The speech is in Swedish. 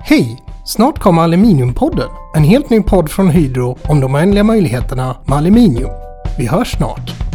Hej! Snart kommer Aluminiumpodden, en helt ny podd från Hydro om de oändliga möjligheterna med aluminium. Vi hörs snart!